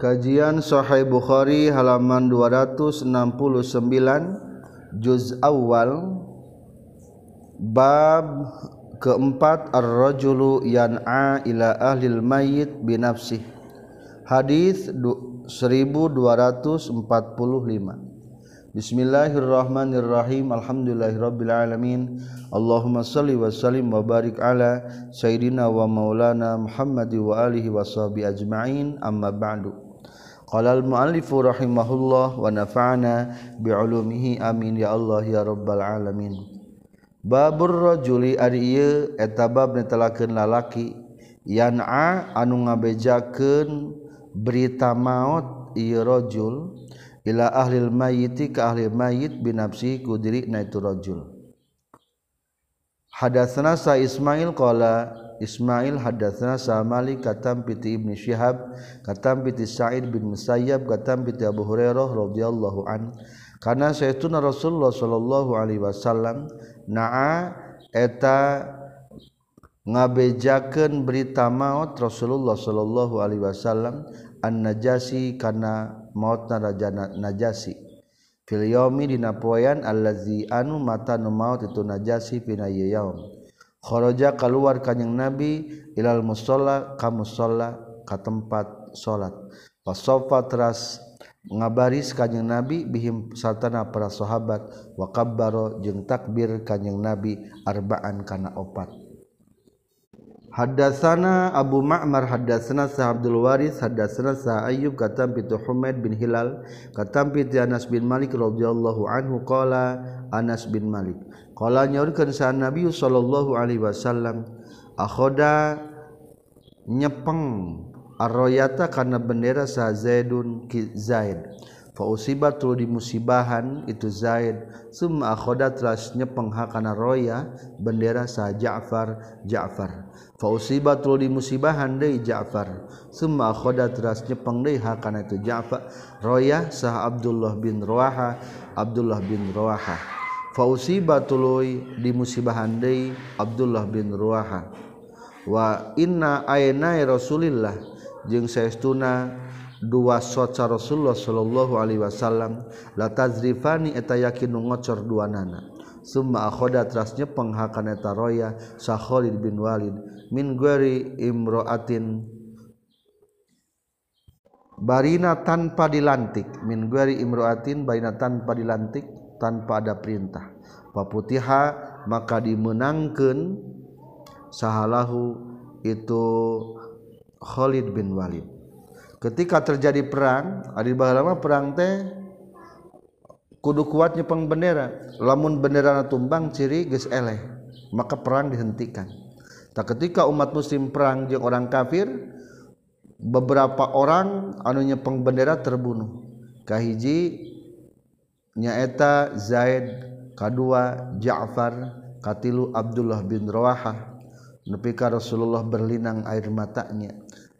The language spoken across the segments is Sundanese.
Kajian Sahih Bukhari halaman 269 juz awal bab keempat ar-rajulu yan'a ila ahlil mayyit binafsih. Hadis 1245 Bismillahirrahmanirrahim. Alhamdulillahirabbil alamin. Allahumma salli wa sallim wa barik ala sayyidina wa maulana Muhammad wa alihi wa sahbihi ajma'in. Amma ba'du Qala al-muallifu rahimahullah wa nafa'ana bi'ulumihi amin ya Allah ya rabbal alamin. Babur rajuli ari ieu eta bab netelakeun lalaki yan'a anu ngabejakeun berita maut ieu rajul ila ahlil mayyiti ka ahli mayyit binafsi ku diri na itu rajul. Hadatsana sa Ismail qala Ismail hadatsana Sa'mali katam piti Ibnu Syihab katam piti Sa'id bin Musayyab katam piti Abu Hurairah radhiyallahu an. Kana sayyiduna Rasulullah sallallahu alaihi wasallam naa eta ngabejakeun berita maut Rasulullah sallallahu alaihi wasallam an-Najasi kana mautna raja Najasi. Fil yaumi dina poean allazi anu mata nu maut itu Najasi pina yaum. kharaja keluar kanjing nabi ilal musola ka musola ka tempat salat fasofa teras ngabaris kanjing nabi bihim satana para sahabat. Wa kabbaro jeung takbir kanjing nabi arbaan kana opat. Hadatsana Abu Ma'mar hadatsana Sa Abdul Waris hadatsana Sa Ayyub katam bi Humaid bin Hilal katam bi Anas bin Malik radhiyallahu anhu qala Anas bin Malik. Qala nyaurkeun sa Nabi sallallahu alaihi wasallam akhoda nyepeng arroyata kana bendera sa Zaidun ki Zaid. Fa usibat di musibahan itu Zaid. Summa akhoda teras nyepeng hakana roya bendera sa Ja'far Ja'far. Usibatul di musibahan De Ja'far. Semuakhoda teras nyepang Deha karena itu Ja'fa Royah sah Abdullah bin Roaha Abdullah bin Roaha Fausibatul di musibahan De Abdullah bin Ruaha. Wa inna Rasulillah jeung sayauna dua soca Rasulullah Shallallahu Alaihi Wasallam latazrifani eta yakin ngocor dua nana. Sumakhoda trasnya penghakaneta roya sahholid bin Walid mingueri Imroatin. Barina tanpa dilantik mingueri Imroatin Baina tanpa dilantik tanpa ada perintah. Paputiha maka dimenangkan sahalahu itu Khalid bin Walid. Ketika terjadi perang adi bahalama perang teh kudu kuatnya pengbendera lamun bendera tumbang ciri geus eleh maka perang dihentikan. Tak ketika umat muslim perang jeung orang kafir beberapa orang anunya pengbendera terbunuh. Kahiji nyaeta Zaid kedua Ja'far katilu Abdullah bin Rawahah. Nepi ka Rasulullah berlinang air matanya.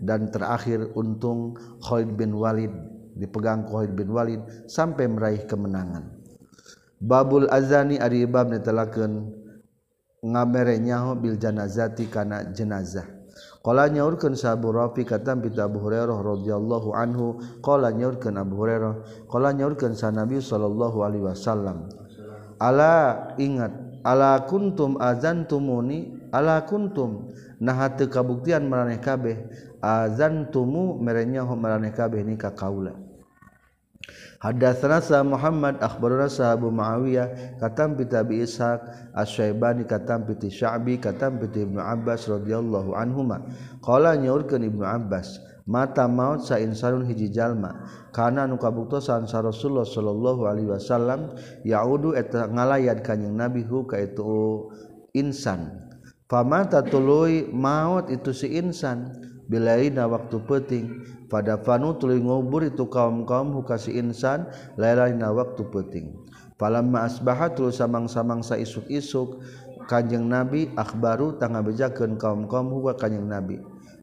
Dan terakhir untung Khalid bin Walid dipegang Khalid bin Walid sampai meraih kemenangan. Babul azani ari bab netelakeun ngamere nyaho bil janazati kana jenazah. Qala nyaurkeun sa Abu Rafi katam bi Abu Hurairah radhiyallahu anhu. Qala nyaurkeun Abu Hurairah. Qala nyaurkeun sa Nabi sallallahu alaihi wasallam. Ala ingat ala kuntum azantumuni ala kuntum. Nah teu kabuktian maraneh kabeh. Azantumu merenya maraneh kabeh ni ka kaula. Hadatsana Muhammad akhbarana Abu Muawiyah katam bi Abi Ishaq Asy-Syaibani katam bi Sya'bi katam bi Ibnu Abbas radhiyallahu anhuma. Qala nyaurkeun Ibnu Abbas mata maut sa insanun hiji jalma kana nu kabuktosan sa Rasulullah sallallahu alaihi wasallam yaudu eta ngalayat kanjing Nabi hu ka itu insan. Famata tuluy maut itu si insan bilaina waktu peting pada fanu tuluy ngubur itu kaum-kaum hukasi insan lailana waktu peting falamma asbaha tuluy samang-samang sa isuk-isuk kanjeng nabi akhbaru tangabejakeun kaum-kaum huwa kanjeng nabi.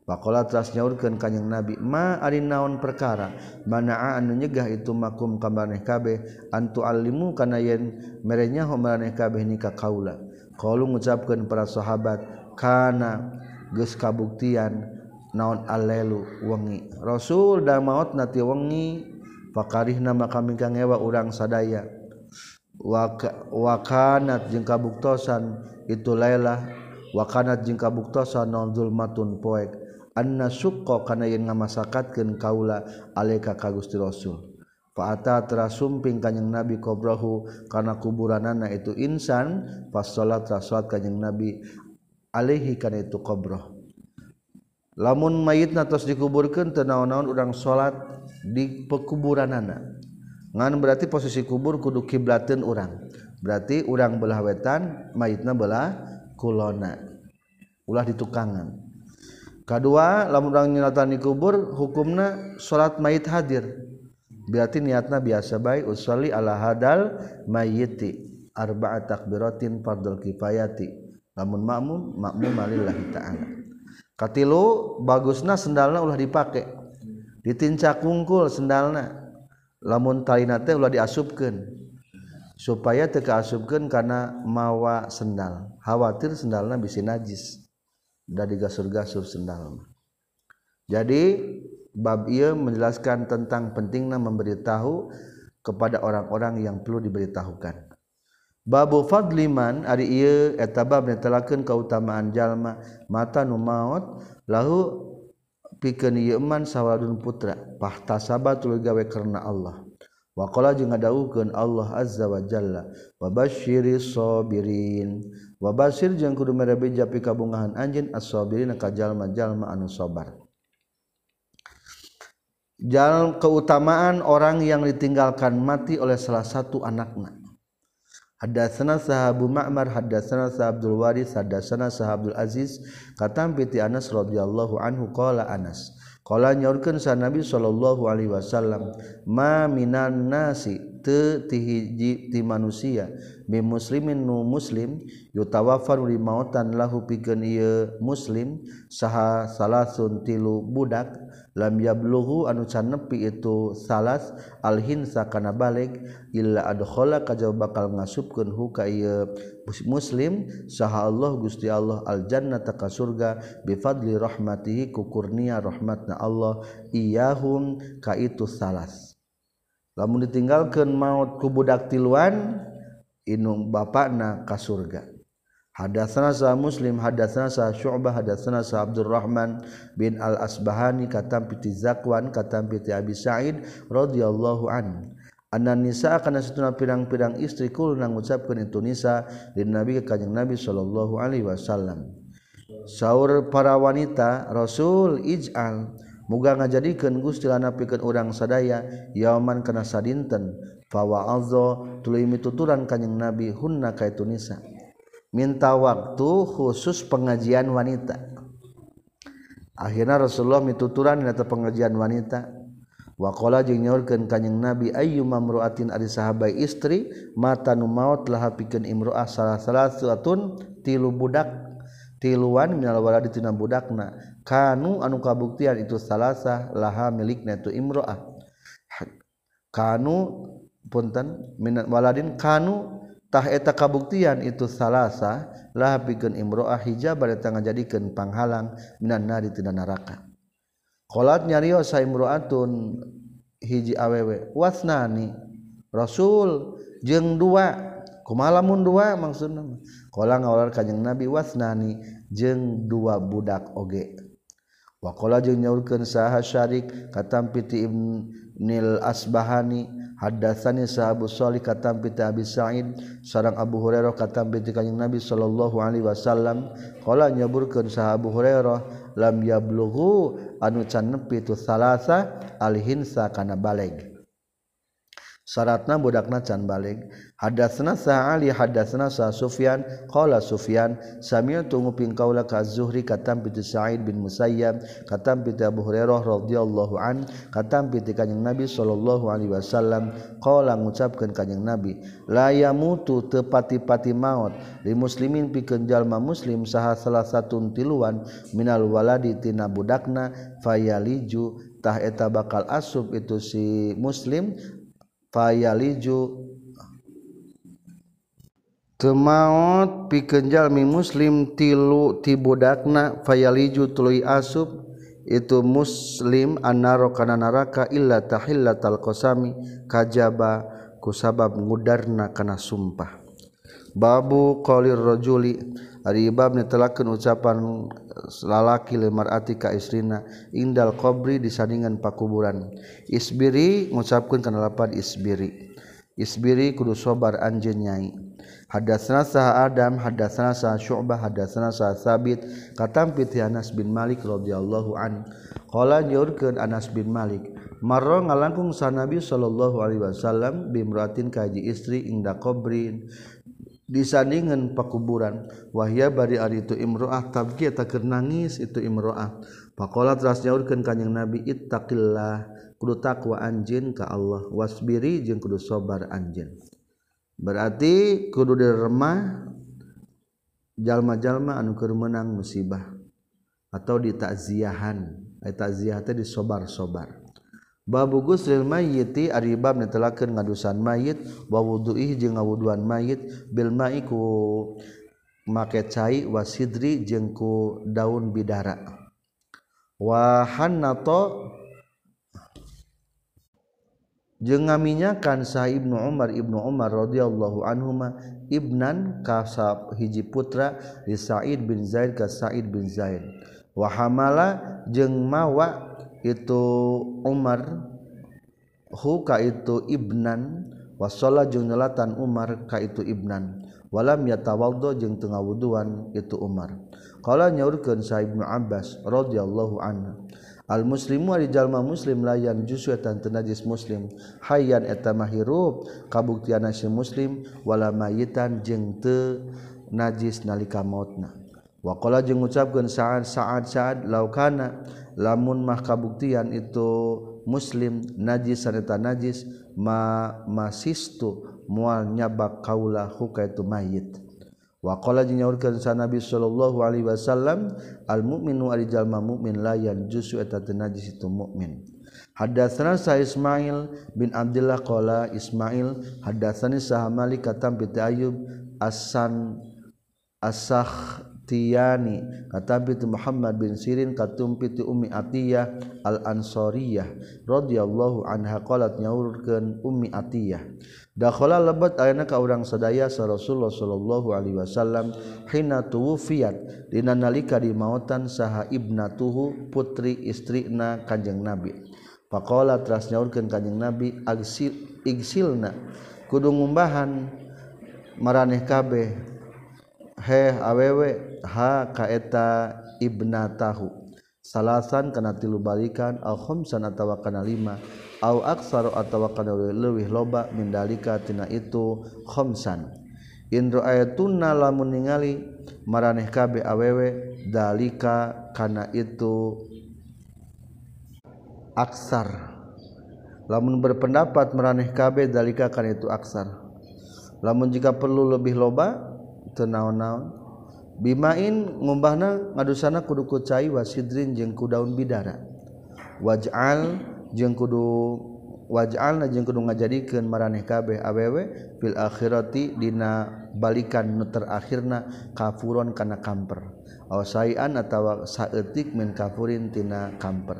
Pakola tras nyaurkeun Kanjeng Nabi ma ari naon perkara? Mana anu nyegah itu makum kamareh kabeh? Antu alimu kana yen merenya homaraneh kabeh nikah kaula. qalu ngucapkeun para sahabat kana. Geus kabuktian naon alelu wengi Rasul da maut nati wengi pakarih nama kami kang urang sadaya Waka, wakanat jeung kabuktosan itu lailah wakanat jeung kabuktosan non zulmatun poek anna suqqa kana yen ngamasakatkeun kaula alaika ka Gusti Rasul Fa'ata terasumping kanyang Nabi kobrahu karena kuburanana itu insan. Fasolat rasulat kanyang Nabi alaihi kana itu kobroh. lamun mayit natos dikuburkan tenaon-naon udang salat di pekuburan anak ngan berarti posisi kubur kudu kiblatin orang berarti orang belah wetan mayitna belah kulona. Ulah ditukangan kedua lamun orang nyelatan di kubur hukumna salat mayit hadir. Berarti niatna biasa baik usolli ala hadal mayyiti arba'a takbiratin fardul kifayati. Lamun makmum makmum alillahi ta'ala. Katilu bagusna sendalna ulah dipakai ditincak kungkul sendalna. Lamun talina teh ulah diasupkeun. Supaya teu kaasupkeun kana mawa sendal. Khawatir sendalna bisa najis. Da digasur-gasur sendalna jadi bab ieu menjelaskan tentang pentingnya memberitahu kepada orang-orang yang perlu diberitahukan babu Fadliman ari etabab netelaken keutamaan jalma mata nu maot lahu pikeun ieu man sawadun putra pahtasaba gawe karena Allah. Waqala jeung Allah azza wa jalla wabasyiri sabirin. Wabasir jeung kudu merabija pikabungahan anjeun as-sabirin ka jalma-jalma anu sabar. Jalan keutamaan orang yang ditinggalkan mati oleh salah satu anaknya. Hadatsana sahabu Ma'mar hadatsana sahabul waris hadatsana Abdul aziz. Katam piti Anas radhiyallahu anhu qala Anas. Qala nyaurkeun sa Nabi sallallahu alaihi wasallam ma minan nasi teu ti hiji ti manusia bi muslimin nu muslim yutawaffaru li mautan lahu pikeun ieu muslim saha salasun tilu budak lam yablughu anu can nepi itu salas alhinsa kana balik illa adkhala kajaw bakal ngasupkeun hu ka ieu. Muslim saha Allah Gusti Allah al jannata ka surga bi fadli rahmatihi ku kurnia rahmatna Allah iyahum ka itu salas. Lamun ditinggalkeun maut ku budak tiluan inung bapakna ka surga. Hadatsana sa Muslim hadatsana sa Syu'bah hadatsana sa Abdurrahman bin Al-Asbahani katam piti Zakwan katam piti Abi Sa'id radhiyallahu an. Anna nisa kana satuna pirang-pirang istri kul nang ngucapkeun itu nisa din Nabi ka kanjeng Nabi sallallahu alaihi wasallam. Saur para wanita Rasul ij'al muga ngajadikeun Gusti lana pikeun urang sadaya yauman kana sadinten fa wa'adza tuluy mituturan kanjeng Nabi hunna ka itu nisa minta waktu khusus pengajian wanita. Akhirnya Rasulullah mituturan dina pengajian wanita. Wakola jeung nyaurkeun kanjing Nabi ayyu mamruatin ari sahabai istri mata nu maot laha pikeun imruah salah salasatun tilu budak tiluan minal waladi tina budakna. Kanu anu kabuktian itu salasah laha milikna itu imruah. Kanu punten min waladin kanu eta kabuktian itu salahsa lah bikin Imroah hijab tengah jadikan panghalang Minan nari tidak neraka kolat sa imro'atun hiji awewe wasnani Rasul jeng dua kumalamun dua maksud nama. Kola ngawalar kajeng Nabi wasnani jeng dua budak oge. Wakola jeng nyaurkan saha syarik katampiti ibnil asbahani Hadatsani sahabu Shalih katam bi Abi Sa'id. Sareng Abu Hurairah katam bi Kanjeng Nabi sallallahu alaihi wasallam. Qala nyaburkeun sahabu Hurairah lam yablughu anu can nepi tu salasa alhinsa kana baleg. syaratna budakna can balik. Hadatsna sa ali hadatsna sa sufyan qala sufyan sami'tu nguping kaula ka zuhri katam bi sa'id bin musayyab katam bi abu hurairah radhiyallahu an katam bi kanjeng nabi sallallahu alaihi wasallam qala ngucapkeun kanjeng nabi la yamutu teu pati-pati li muslimin pikeun jalma muslim saha salah satun tiluan minal waladi tina budakna fayaliju tah eta bakal asub itu si muslim fayaliju. Pikenjal mi muslim tilu tibudakna fayaliju tuluy asub itu muslim annaro kana naraka illa tahillatal qasami kajaba kusabab ngudarna kana sumpah. Babu qalir rajuli Ari ibab netelakeun ucapan lalaki lemar ati ka istrina indal qabri disandingan pakuburan. Isbiri ngucapkeun kana lapan isbiri. Isbiri kudu sabar anjeun nyai. Hadatsna sah Adam, hadatsna sah Syu'bah, hadatsna sah Thabit, katampi ti Anas bin Malik radhiyallahu an. Qala nyaurkeun Anas bin Malik, marro ngalangkung sa Nabi sallallahu alaihi wasallam bimratin kaji istri inda qabrin disandingan pakuburan. Wahya bari ari itu imroah tabki eta keur nangis itu imroah. Faqala teras nyaurkeun kanjing nabi ittaqillah kudu takwa anjeun ka Allah wasbiri jeung kudu sabar anjeun. Berarti kudu diremah jalma-jalma anu keur meunang musibah atau ditakziahan. Eta takziah teh disobar-sobar. babu guslil mayyiti ari bab netelakeun ngadusan mayit wa wuduih jeung ngawuduan mayit bil ma'i ku make cai wasidri jeung ku daun bidara. Wa hannato jeung ngaminyakan sa Ibnu Umar Ibnu Umar radhiyallahu anhuma ibnan ka hiji putra di Sa'id bin Zaid ka Sa'id bin Zaid. Wa hamala jeung mawa itu Umar huka itu Ibnan wasala jeung nyelatan Umar ka itu Ibnan. Walam yatawaldo jeung tengah wuduan itu Umar. Qala nyaurkeun sa Ibnu Abbas radhiyallahu anhu al muslimu ari jalma muslim layan jusu eta najis muslim. Hayyan eta mahirup kabuktianna si muslim wala mayitan jeung teu najis nalika mautna. Wa qala jeung ngucapkeun sa'ad sa'ad sa'ad laukana lamun mah kabuktian itu muslim najis saneta najis ma masistu mual nyabak kaula huka itu mayit. Wa qala jeung nyaurkeun sa nabi sallallahu alaihi wasallam al mukminu ari jalma mukmin layan jusu eta najis itu mukmin Hadatsana sa Ismail bin Abdullah qala Ismail hadatsani sa Malik katam bi Ayyub Asan Asakh Tiani katabi tu Muhammad bin Sirin katumpi tu Ummi Atiyah al Ansoriyah radhiyallahu anha. Qalat nyaurkeun Ummi Atiyah. Dakhala lebat ayana ka urang sadaya sa Rasulullah sallallahu alaihi wasallam hina tuwfiyat dina nalika di mautan saha ibnatuhu putri istrina Kanjeng Nabi. Faqala teras nyaurkeun Kanjeng Nabi agsil igsilna. Kudu ngumbahan maraneh kabeh. He awewe ha kaeta ibna tahu salasan kana tilu balikan au khamsan atawa kana lima au aksaru atawa kana leuwih loba min dalika tina itu khamsan in ra'aytunna lamun ningali maraneh kabe awewe dalika kana itu aksar. Lamun berpendapat maraneh kabe dalika kana itu aksar. Lamun jika perlu lebih loba naon-naon bimain ngumbahna ngadusana kudu kucai wasidrin jeung ku daun bidara. Waj'al jeung kudu waj'alna jeung kudu ngajadikeun maraneh kabeh awewe fil akhirati dina balikan nu terakhirna kafuron kana kamper. Aw sayan atawa saeutik min kafurin tina kamper.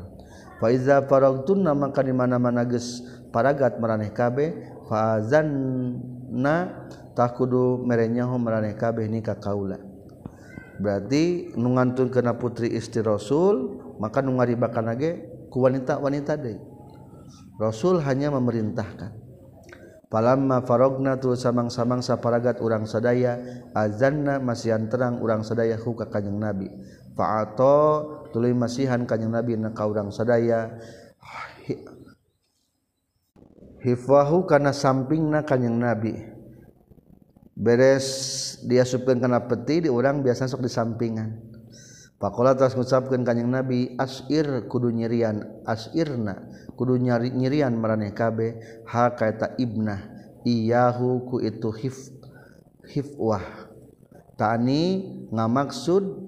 Fa iza faragtunna maka di mana-mana geus paragat maraneh kabeh fazanna takudu merenyaho maraneh kabeh ni ka kaula. berarti nunganun kena putri istri Rasul maka nu ngaribakan lagi ku wanita wanita deh Rasul hanya memerintahkan. Palamma farogna tul samang-samang saparagat urang sadaya azanna masihan terang urang sadaya hu ka kanjeng Nabi. Fa'ato tuluy masihan kanjeng Nabi na ka urang sadaya. Hifwahu kana sampingna kanjeng Nabi. beres diasupkan karena peti di orang biasa sok di sampingan Pakola atas mengucapkan kanyang Nabi asir kudu nyirian asirna kudu nyari nyirian maraneh kabe ha kaita ibnah iyahu ku itu hif hifwah tani ngamaksud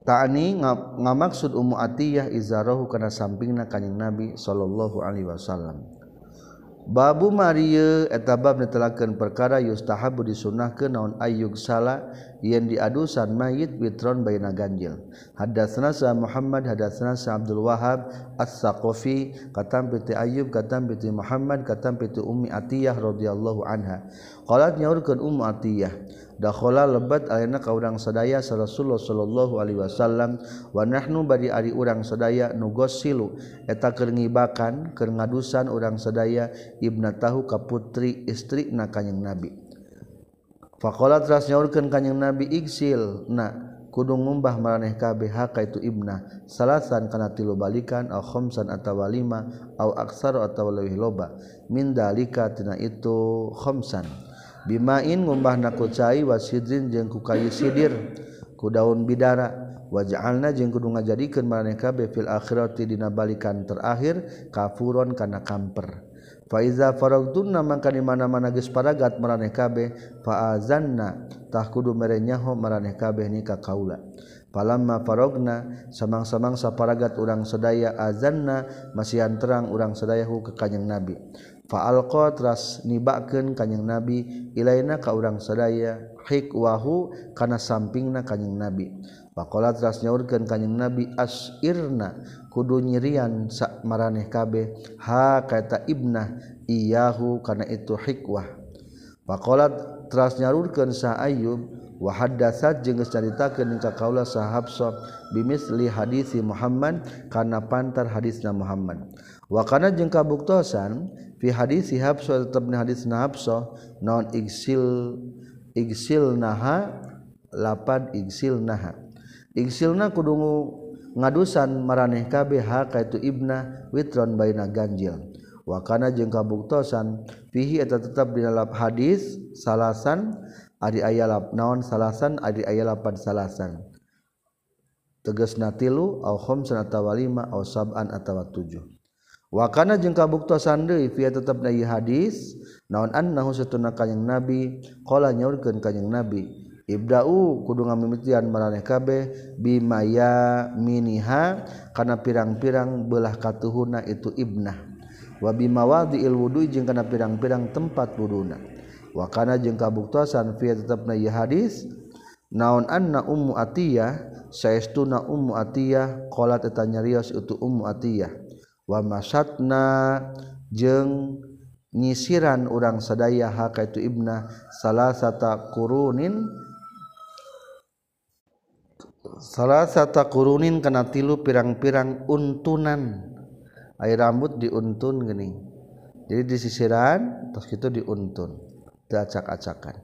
Ta'ani ngamaksud Ummu Atiyah izarahu kana sampingna kanjing Nabi sallallahu alaihi wasallam. Babu Maria etabab ditelaken perkara yustahabu disunnah ke naon ayyug sala yen diadusan mayit witron bayna ganjil. Hadatsna sa Muhammad hadatsna sa Abdul Wahab As-Saqafi katam piti Ayyub katam piti Muhammad katam piti Ummi Atiyah radhiyallahu anha. Qalat nyaurkeun Ummu Atiyah dakhola lebat ayeuna ka urang sadaya sa Rasulullah sallallahu alaihi wasallam. Wa nahnu bari ari urang sadaya nu gosilu eta keur ngibakan keur ngadusan urang sadaya ibnatahu ka putri istri na kanjing Nabi. Faqala teras nyaurkeun kanjing Nabi igsil na kudu ngumbah maraneh kabeh haka itu ibna. Salasan kana tilu balikan au khamsan atawa lima au aksar atawa leuwih loba. Min dalika tina itu khamsan. bimain ngumbah nakucai wasidrin jeung ku kayu sidir ku daun bidara. Waja'alna jeng kudu ngajadikeun maraneh kabeh befil akhirati dina balikan terakhir kafuron kana kamper. Faiza faragtunna mangka di mana-mana geus paragat maraneh kabeh faazanna tah kudu mere nyaho maraneh kabeh ni ka kaula. Palamma farogna samang-samang saparagat urang sedaya azanna masihan terang urang sedayahu ke kanjeng Nabi. faalqotras nibaken nibakeun nabi ilaina ka urang sadaya hikwahu kana sampingna kanyeng nabi. Faqala ras nyaurkeun kanjing nabi asirna kudu nyirian sak mareh kabeh ha kata ibnah iyahu kana itu hikwah faqala tras nyarurkeun sa ayyub wa haddatsa jeung caritakeun ka kaula sa Hafsah bimisli hadisi Muhammad kana pantar hadisna Muhammad. Wa kana jeung kabuktosan fi hadis Hafsah tetap di hadis Hafsah non igsil iksil naha lapad igsil naha. Igsilna kudu ngadusan maraneh kabeh hak itu ibna witron baina ganjil. Wakana jeung kabuktosan fihi eta tetap di dalam hadis salasan ari aya lap naon salasan ari aya lapan salasan. Tegasna tilu au khamsan atawa lima au sab'an atawa tujuh wakana jeung kabuktosan deui fi tetep na hadis naon annahu satuna kanjing nabi qala nyaurkeun kanjing nabi ibda'u kudu ngamimitian maraneh kabeh bimaya miniha kana pirang-pirang belah katuhuna itu ibnah. Wa bimawadiil wudu jeung kana pirang-pirang tempat wuduna wakana jeung kabuktosan fi tetep na hadis naon anna ummu atiyah saestuna ummu atiyah qalat eta nyarios itu ummu atiyah. wamasatna jeung nyisiran urang sadaya haka itu ibna salah sata kurunin salah sata kurunin kana tilu pirang-pirang untunan. Air rambut diuntun geni jadi disisiran terus itu diuntun. Diacak-acakan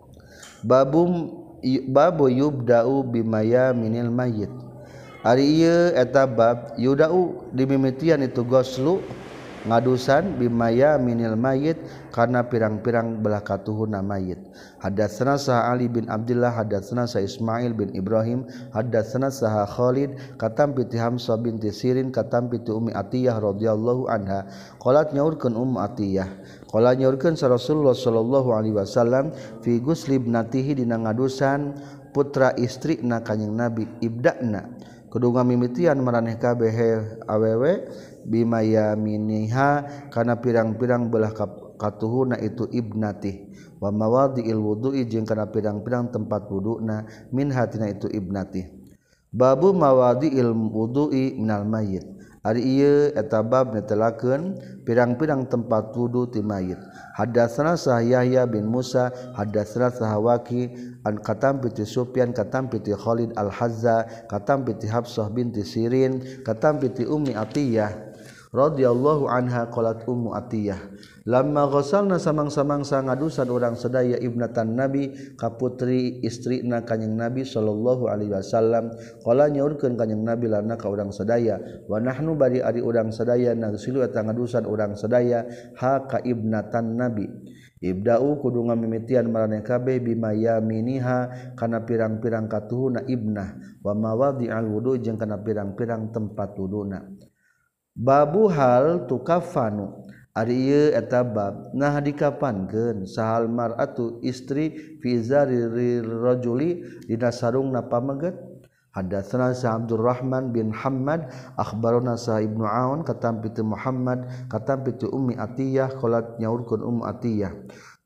babum babu yubda'u bimaya minil mayit. Ariye etabab Yudau dimimitian itu goslu ngadusan bimaya minil mayit karena pirang-pirang belah katuhuna mayit. Hadatsana sah Ali bin Abdullah hadatsana sah Ismail bin Ibrahim hadatsana sah Khalid katam piti Hamzah binti Sirin katam piti Ummi Atiyah radhiyallahu anha. Qalat nyaurkeun Ummu Atiyah. Qala nyaurkeun sa Rasulullah sallallahu alaihi wasallam fi gusli ibnatihi dina ngadusan putra istri na kanjing Nabi ibda'na. kedua mimitian meraneh kabeh aww bimayaminiha kana pirang-pirang belah katuhuna itu ibnati wa mawadi'il wudu'i jeung kana pirang-pirang tempat wuduna min hatina itu ibnati babu mawadi'il wudu'i minal mayit. etabab netelaken pirang-pirang tempat wudhu ti mayit. Hadasana sah Yahya bin Musa hadasana sahwaki an katam piti Sufyan katam piti Khalid al Hazza katam piti Habsah binti Sirin katam piti Ummi Atiyah radhiyallahu anha qalat Ummu Atiyah. lama ghasalna samang-samangsa ngadusan orang sedaya ibnatan nabi kaputri istri na kanjing nabi sallallahu alaihi wasallam. Qala nyaurkeun kanjing nabi lana ka urang sedaya wa nahnu bari ari urang sedaya nagsilu eta ngadusan urang sedaya ha ka ibnatan nabi. Ibda'u kudu ngamimitian maraneh kabeh bima yaminiha kana pirang-pirang katuhuna ibnah wa mawadi'al wudu jeung kana pirang-pirang tempat wuduna. Babu hal tukafanu. Ari etabab. Nah dikapanken sahal maratu istri vizarirojuli dina sarung napa meget Hadatsana Sa Abdurrahman bin Hammad akhbarana Sa Ibnu Aun katam pitu Muhammad katam pitu Ummi Atiyah qalat nyaurkeun Ummu Atiyah.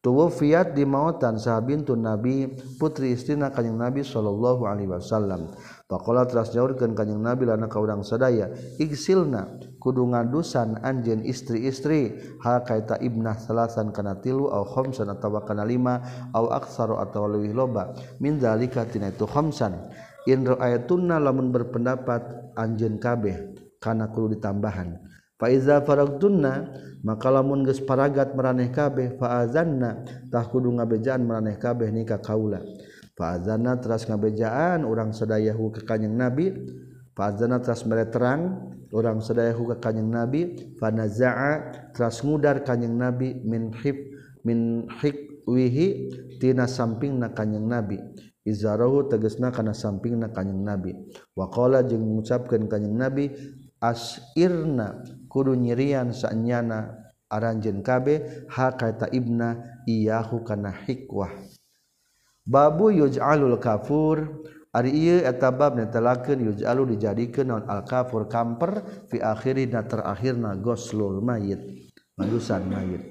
Tuwafiyat di mautan sah bintu Nabi putri istina kanjing Nabi sallallahu alaihi wasallam. Faqala teras nyaurkeun kanjing Nabi lana ka urang sadaya igsilna kudu ngadusan anjeun istri-istri. Ha kaita ibnah salasan kana tilu au khamsan atawa kana lima au aksaru atawa leuwih loba. Min zalika tina itu khamsan. Indro ayatunna lamun berpendapat anjen kabeh karena perlu ditambahan Faiza faragtunna maka lamun geus paragat maraneh kabeh faazanna tah kudu ngabejaan maraneh kabeh nikah kaula. Faazanna teras ngabejaan urang sedayahu ka kanjing Nabi. Faazanna teras mere terang urang sedayahu ka kanjing Nabi. Fanazaa teras ngudar kanjing Nabi min hib min hikwihi tina sampingna kanjing Nabi. Izarahu tegesna kana sampingna kanjing Nabi. Waqala jeung mengucapkeun kanjing Nabi asirna kudu nyirian sanyana aranjen kabe ha kata ibna iyahu kana hikwah babu yuj'alul kafur. Ari ieu eta bab netelakeun yuj'alu dijadikeun naon al kafur kamper fi akhirina terakhirna goslul mayit mandusan mayit.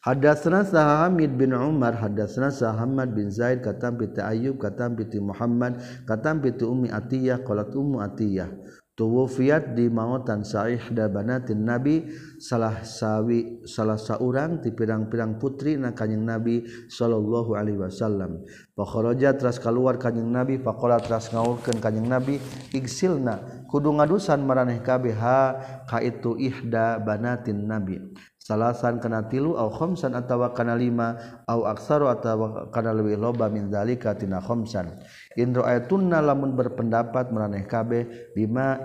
Hadatsana Sahamid bin Umar, hadatsana Sahamad bin Zaid, katam piti Ayyub, katam piti Muhammad, katam piti Ummi Atiyah, qalat Ummu Atiyah. tuwufiyat di mautan sa'ihda banatin nabi salah sawi salah saurang ti pirang-pirang putri na kanjing nabi sallallahu alaihi wasallam. Fa kharaja teras keluar kanjing nabi faqala teras ngaulkeun kanjing nabi igsilna kudu ngadusan maraneh kabeh ha ka itu ihda banatin nabi. salasan kana tilu au khamsan atawa kana lima au aksaru atawa kana leuwih loba min zalika tina khamsan in ra'aytunna lamun berpendapat maraneh kabeh bima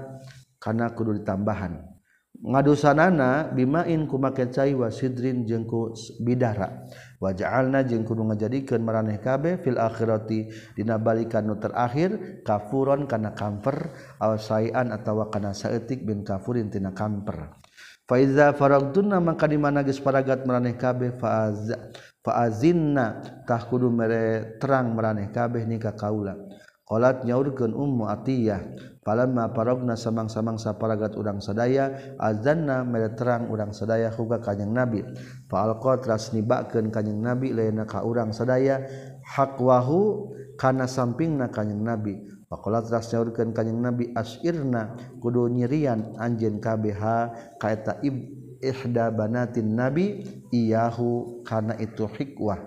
kana kudu ditambahan. Ngadusanana bimain ku make cai wasidrin jeung ku bidara. Waja'alna jeung kudu ngajadikeun maraneh kabeh fil akhirati dina balikan nu terakhir kafuron kana kamper aw saian atawa kana saeutik bin kafurin tina kamper. Faiza faragtunna maka di mana geus paragat maraneh kabeh faaz faazinna tah kudu mere terang maraneh kabeh nikah kaula. Qalat nyaurkeun Ummu Atiyah palamma paragna samang-samang saparagat urang sadaya azanna mere terang urang sadaya huga kanjing Nabi. Fa alqat rasnibakeun kanjing Nabi laena ka urang sadaya haqwahu kana sampingna kanjing Nabi. Pakola teras kanjing Nabi asirna kudu nyirian anjeun KBH kaeta ib ihda banatin Nabi iyahu kana itu hikwah.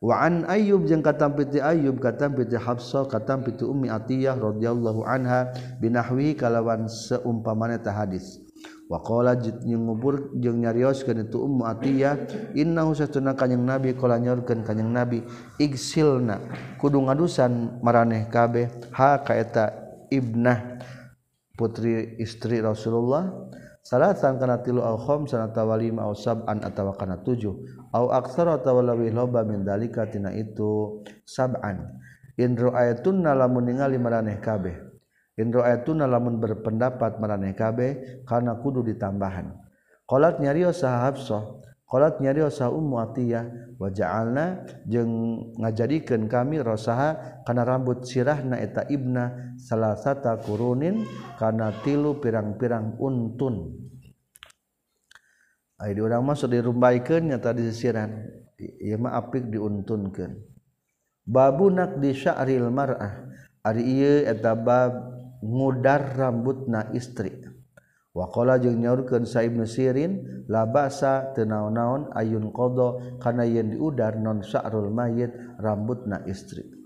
Wa an Ayyub jeung katampi Ayyub katampiti Hafsah Ummi Atiyah radhiyallahu anha binahwi kalawan seumpamana ta hadis. wakola ngubur jeung nyarioskeun itu ummu atiyah inna husatuna kanyang nabi kala nyorkeun kanyang nabi igsilna kudu ngadusan maraneh kabeh ha kaeta ibnah putri istri Rasulullah salatan kana tilu au khamsan atawa lima au sab'an atawa kana tujuh au aksar atawa lawih loba min dalika tina itu sab'an. In ra'aytunna lamun ningali maraneh kabeh. Indroayatuna lamun berpendapat maraneh kabeh karena kudu ditambahan. Qalat nyari saha Hafsah, qalat nyari saha Ummu Atiyah wa ja'alna jeung ngajadikeun kami rosaha kana rambut sirahna eta ibna salasata kurunin kana tilu pirang-pirang untun. Ai di urang mah dirumbaikeun nya tadi sisiran. Ieu mah apik diuntunkeun. Babu nak di sya'ril mar'ah. Ari ieu eta bab mudar rambut na istri. Wakola jeung nyaurkeun Saib Nusirin labasa basa naon-naon ayun qada kana yen diudar non sa'rul mayit rambut na istri.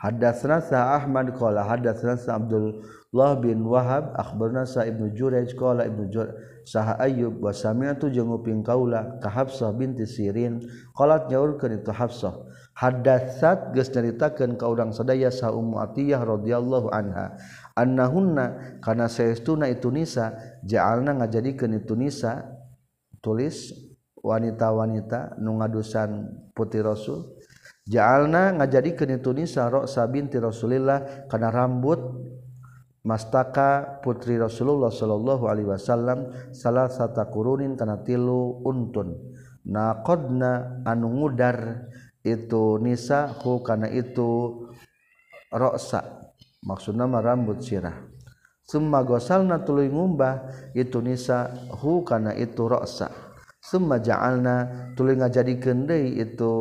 Hadatsna sa Ahmad qala hadatsna sa Abdullah bin Wahab akhbarna sa Ibnu Jurayj qala Ibnu Jurayj sa Ayyub wa sami'tu jeung uping kaula ka Hafsah binti Sirin. Qalat nyaurkeun itu Hafsah hadatsat geus nyaritakeun ka urang sadaya sa Ummu Atiyah radhiyallahu anha annahunna kana saestuna itu nisa ja'alna ngajadikeun itu nisa tulis wanita-wanita nu ngadusan putih Rasul jaalna ngajadi nisa ra'sa binti Rasulillah karena rambut mastaka putri Rasulullah Shallallahu Alaihi Wasallam salah satu kurunin karena tilu untun naqadna anu ngudar itu Nisa hu karena itu Rasa maksud nama rambut sirah semua gosalna tuluy ngumbah itu Nisa hu karena itu Rasa. semua jaalna tuluy ngajadi kendai itu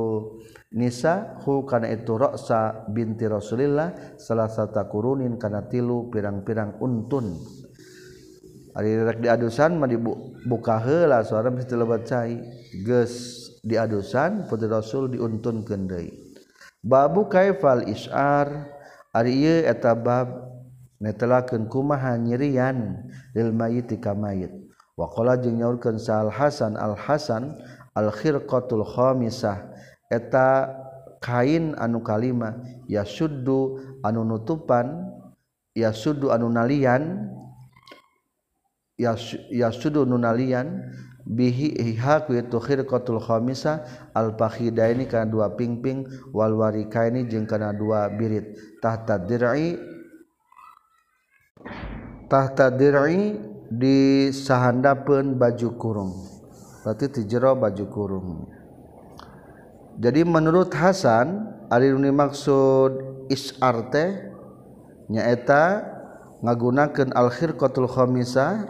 Nisa hu kana itu roksa binti Rasulillah salah satu kurunin kana tilu pirang-pirang untun. Ari rek diadusan mah dibuka heula suara mesti lebat cai. Geus diadusan putri Rasul diuntunkeun deui. Babu kaifal isyar ari ieu eta bab netelakeun kumaha nyirian lil mayit ka mayit. Waqala jeung nyaurkeun Sa'al Hasan Al Hasan Al Khirqatul Khamisah eta kain anu kalima ya suddu anu nutupan ya suddu anu nalian ya, ya Sudu nunalian al fakhida ini kana dua pingping walwarika ini jeung kana dua birittahta dir'i tahta dir'i di sahandapeun baju kurung. Berarti tijero baju kurung. jadi menurut Hasan Ariruni maksud isarte nyaeta ngagunakan al-khirqatul khamisa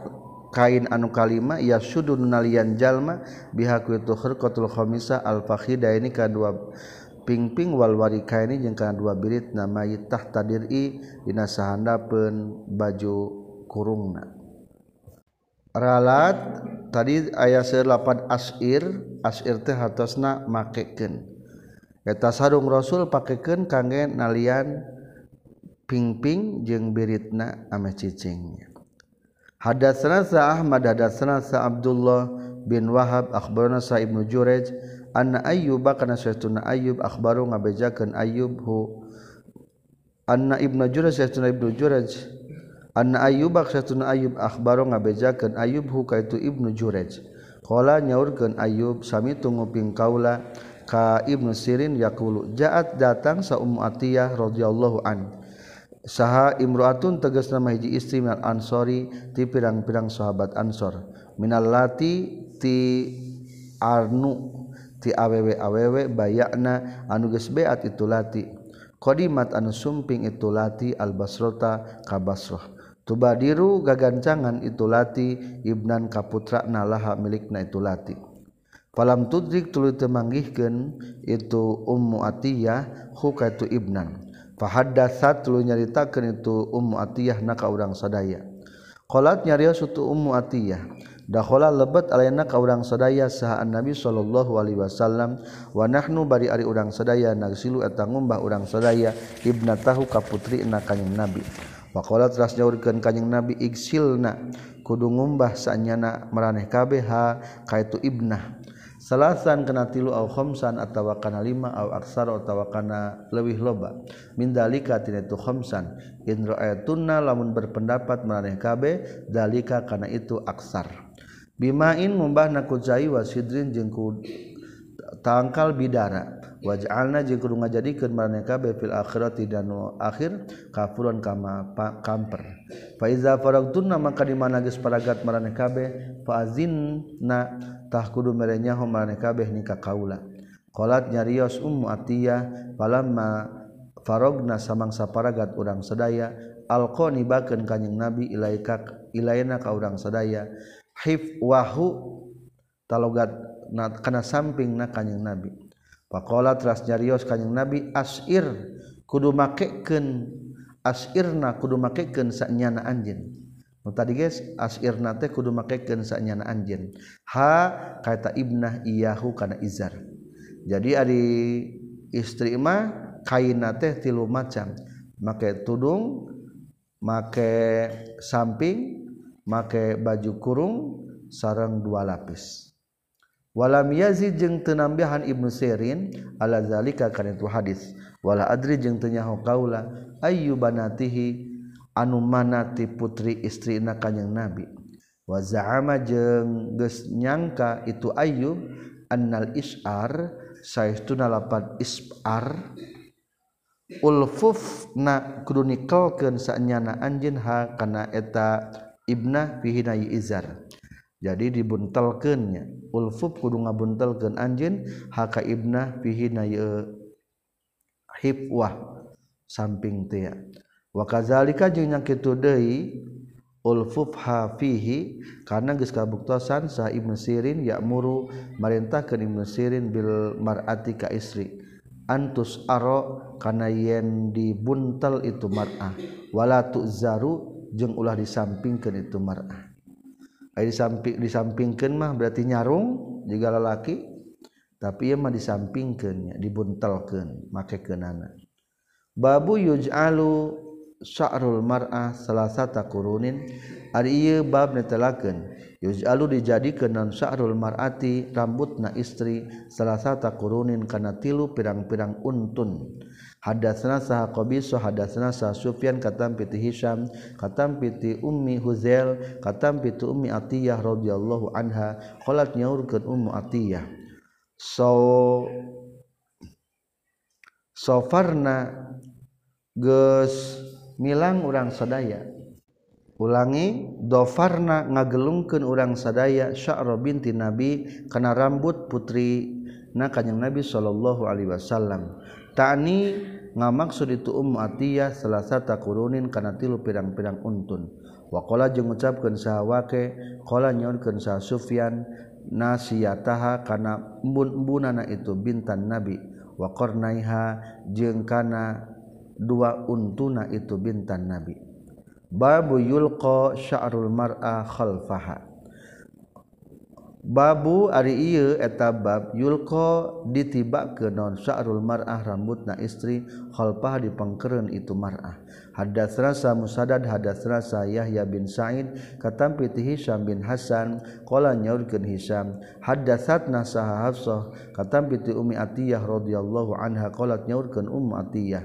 kain anu kalima ya sudun nalian jalma bihaku itu khirqatul khamisa al-fakhida ini kadua pingping wal warika ini jeung kana dua birit nama yitah tadiri dina sahandapeun baju kurungna. ralat tadi ayat 8 asir asir teh hatosna makeken eta sarung rasul pakeken kangge nalian pingping jeung biritna ame cicingnya. Hadatsna sa ahmad hadatsna sa abdullah bin wahab akhbarana sa ibnu jurayj anna ayyuba kana saytuna ayyub akhbaru ngabejakeun ayyub hu anna ibnu jurayj saytuna ibnu jurayj anna ayyub satu ayyub akhbaro ngabejakeun ayyub hu kaitu ibnu jurej qala nyaurkeun ayyub sami tunguping kaula ka ibnu sirin yaqulu jaat datang sa ummu atiyah radhiyallahu an saha imroatun tegas nama hiji istri minal ansori ti pirang-pirang sahabat ansor. Minal lati ti arnu ti awewe-awewe bayakna anu geus beat itu lati. Qadimat anu sumping itu lati al basrota ka basrah. Tubadiru gagancangan itu lati ibnan kaputra nalaha milikna itu lati. Falam tudrik tuluy teu manggihkeun itu ummu atiyah hu ka itu ibnan. Fahaddatsat lu nyaritakeun itu ummu atiyah na urang sadaya. Qalat nyarios itu ummu atiyah dakhala lebet alaina ka urang sadaya saha nabi sallallahu alaihi wasallam wa nahnu bari ari urang sadaya nagsilu eta ngumbah urang sadaya ibnatahu ka putrina kanjing nabi Pakola teras nyaurkan kanyeng nabi iksilna kudu ngumbah sanyana meraneh KBH kaitu ibnah. Salasan kena tilu au khamsan atawa kana lima au aksar atawa kana leuwih loba. Min dalika tina itu khamsan. In ra'aytunna lamun berpendapat meraneh kabeh dalika kana itu aksar. Bimain mumbah nakuzai wasidrin jeung ku tangkal bidara. waj'alna jeung kudu ngajadikeun maraneh kabeh fil akhirati dan akhir kafuran kama kamper. Fa iza faragtunna maka di mana geus paragat maraneh kabeh fa azinna tah kudu mere nyaho maraneh kabeh nikah kaula. Qalat nyarios ummu atiyah falamma faragna samangsa paragat urang sadaya alqani bakeun kanjing nabi ilaika ilaina ka urang sadaya. Hif wahu talogat na kana samping na kanjing nabi. Pakola teras nyarios kanyang Nabi asir kudu makeken asirna kudu makeken saknyana anjeun Nu tadi guys asirna teh kudu makeken saknyana anjen. Ha kata ibnah iyahu kana izar. Jadi ari istri mah kaina teh tilu macam. Make tudung, make samping, make baju kurung, sarang dua lapis. walam Yazid jeung tenambihan Ibnu Sirin ala zalika kana itu hadis. Wala adri jeung nyaho kaula ayyubanatihi anu manati putri istri na kanyang nabi wazaama jeung geus nyangka itu Ayub annal isar saestuna lapan isar ulfuf na kudu nikelkeun sanyana anjeun ha kana eta ibnah fihi izar. jadi dibuntelkannya ulfub kudu ngabuntelkan anjin haka ibnah fihi na hibwah samping tia wa kadzalika jeung nya kitu deui ulfub ha fihi karena geus kabuktosan sa ibnu sirin ya'muru marintahkeun ibnu sirin bil mar'ati ka istri. Antus aro kana yen dibuntel itu mar'ah. Wala tuzaru jeung ulah disampingkeun itu mar'ah. disamping disampingkan mah berarti nyarung juga lalaki. Tapi ia mah disampingkannya dibuntelkan make kenana babu yuj'alu sya'rul mar'ah salasata kurunin ari ieu bab netelakeun. Yuj'alu dijadikeun non sya'rul mar'ati rambutna istri salasata kurunin kana tilu pirang-pirang untun. Hadatsana sah qabisa hadatsana sah sufyan katam piti hisyam katam piti ummi huzail katam piti ummi atiyah radhiyallahu anha. Qalat nyaurkeun ummu atiyah. So sofarna geus milang urang sadaya. Ulangi dofarna ngagelungkeun urang sadaya sya'ra binti nabi kana rambut putri na kanjing nabi sallallahu alaihi wasallam. Ta'ni ngamaksud itu ummatiyah selasa takurunin kana tilu pirang-pirang untun. Wakola jeung ngucapkeun saha wake qala nyaurkeun saha Sufyan nasiyataha kana embun-embunana itu bintan nabi wa qarnaiha jeung kana dua untuna itu bintan nabi. Babu yulqa sya'rul mar'a khalfaha. babu ari ieu eta bab yulqa ditibak ke non sya'rul mar'ah rambutna istri khalfah dipengkereun itu mar'ah. Hadatsna sa musadad hadatsna sa yahya bin sa'id katampi ti hisam bin hasan qala nyaurkeun hisam hadatsatna sa hafsah katampi ti ummi atiyah radhiyallahu anha qalat nyaurkeun ummu atiyah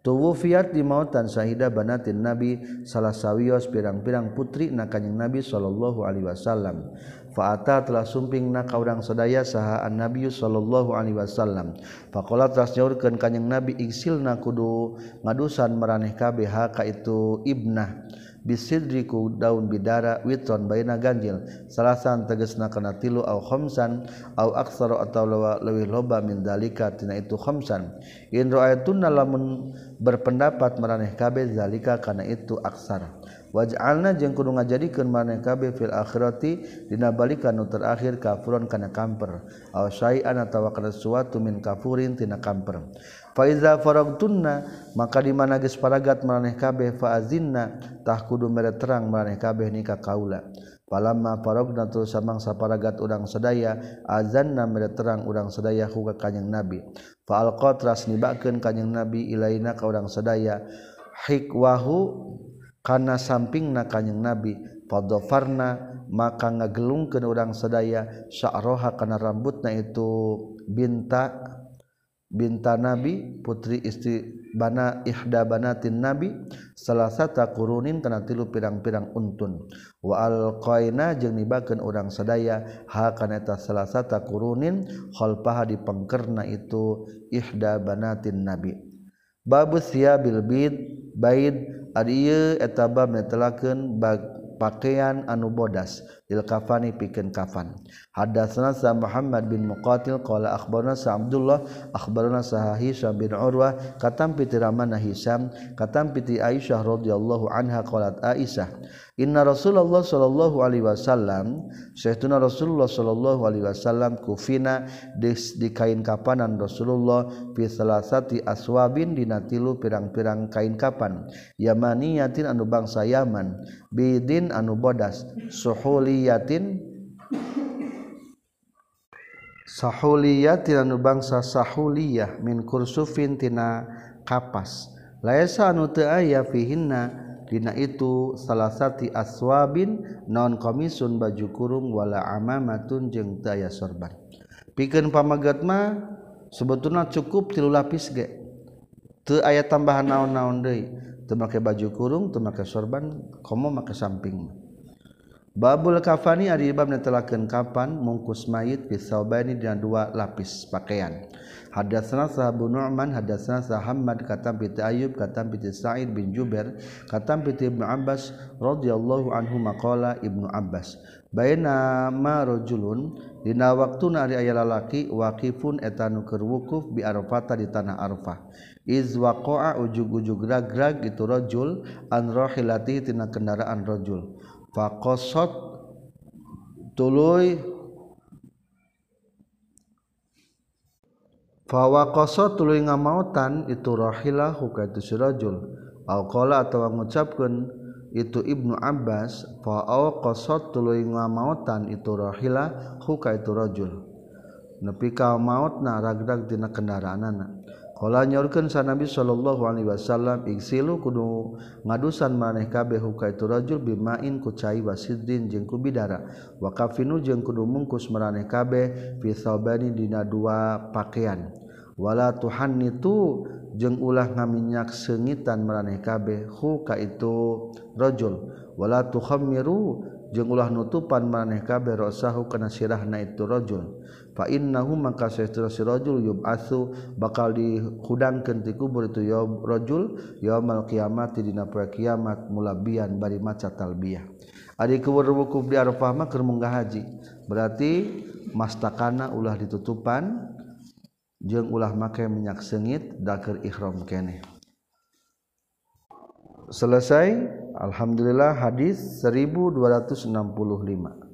tuwufiat di mautan sahida banatin nabi salah sawios pirang-pirang putri na kanjing nabi sallallahu alaihi wasallam. Faata telah sumping na ka urang sadaya saha an nabi sallallahu alaihi wasallam. Faqala telah nyaurkeun kanjing nabi iksilna kudu ngadusan maraneh kabeh ka itu ibnah. bisidriku daun bidara witron baina ganjil. Salasan tegesna kana tilu au khamsan au aksaro atau lewa, lewih loba min dalika tina itu khamsan in ra'aytunna lamun berpendapat maraneh kabeh zalika kana itu aksar waj'alna jeung kudu ngajadikeun maraneh kabeh fil akhirati dina balikan nu terakhir kafuron kana kamper. Au syai'an atawa kana suatu min kafurin tina kamper. faiza faragtunna maka di mana geus paragat maraneh kabeh faazinna tah kudu mere terang maraneh kabeh nikah kaula. Palamma parogna tu samang saparagat urang sedaya azanna mere terang urang sedaya ku ka kanjing Nabi. Fa alqatras nibakeun kanjing Nabi ilaina ka urang sadaya. Hikwahu kana sampingna kanjing Nabi. Fadofarna maka ngagelungkeun urang sadaya sya'roha kana rambutna itu binta binta nabi putri istri bana ihda banatin nabi salah satu kurunin tanah tilu pirang-pirang untun. Wa alqaina jeung nibakeun urang sadaya ha kana eta salah satu kurunin khalfaha di pangkerna itu ihda banatin nabi. Babu siabil bid baid ari eta bab netelakeun pakaian anu bodas. il kafani pikeun kafan. Hadatsna sa Muhammad bin Muqatil qala akhbarna sa Abdullah akhbarna sa Hisham bin Urwah katam piti ramana Hisham katam piti Aisyah radhiyallahu anha qalat Aisyah inna Rasulullah sallallahu alaihi wasallam saytuna Rasulullah sallallahu alaihi wasallam kufina dis di kain kapanan Rasulullah fi salasati aswabin dina tilu pirang-pirang kain kapan. Yamaniyatin anu bangsa Yaman bidin anu bodas suhuli sahuliyatin. Sahuliyatin anu bangsa sahuliyah min kursufin tina kapas. Laisa anu teu aya fihinna dina itu salah sati aswabin non komisun baju kurung wala amamatun jeung teu aya sorban. Pikeun pamagat mah sebetulna cukup tilu lapis ge. Teu aya tambahan naon-naon deui. Teu make baju kurung teu make sorban komo make samping babul kafani ari bab netelakeun kapan mungkus mayit fi saubaini dina dua lapis pakaian. Hadatsna sahabu nu'man hadatsna sahammad katam bi ayyub katam bi sa'id bin jubair katam bi ibnu abbas radhiyallahu anhu maqala ibnu abbas. Baina ma rajulun dina waktuna ari aya lalaki waqifun etanu keur wukuf bi arfata di tanah arfah iz waqa'a ujug-ujug rag-rag itu rajul an rahilati tina kendaraan rajul. fakosot tuluy. Fawakoso tuluy ngamautan itu rohilah huka itu si rajul. Alqala atau mengucapkan itu ibnu Abbas fawakoso tuluy ngamautan itu rohilah huka itu rajul. Nepi ka maut na ragdag dina kendaraan anak Kala nyorkeun sa Nabi sallallahu alaihi wasallam iksilu kudu ngadusan maneh kabeh ka itu rajul bimain ku cai wasidrin jeung ku bidara. Wa kafinu jeung kudu mungkus maraneh kabeh fi saubani dina dua pakaian. Wala tuhan itu jeung ulah ngaminyak sengitan maraneh kabeh hu ka itu rajul. Wala tukhammiru jeung ulah nutupan maneh kabeh rasahu kana sirahna itu rajul. Innahu maka sirajul yub'atsu bakal dihudangkeun ti kubur itu ya rajul yaumul kiamat dina poe kiamat mulabian bari maca talbiyah. Ari kubur wukuf di Arafah mah keur haji. Berarti mastakana ulah ditutupan jeung ulah make minyak sengit da keur ihram keneh. Selesai alhamdulillah hadis 1265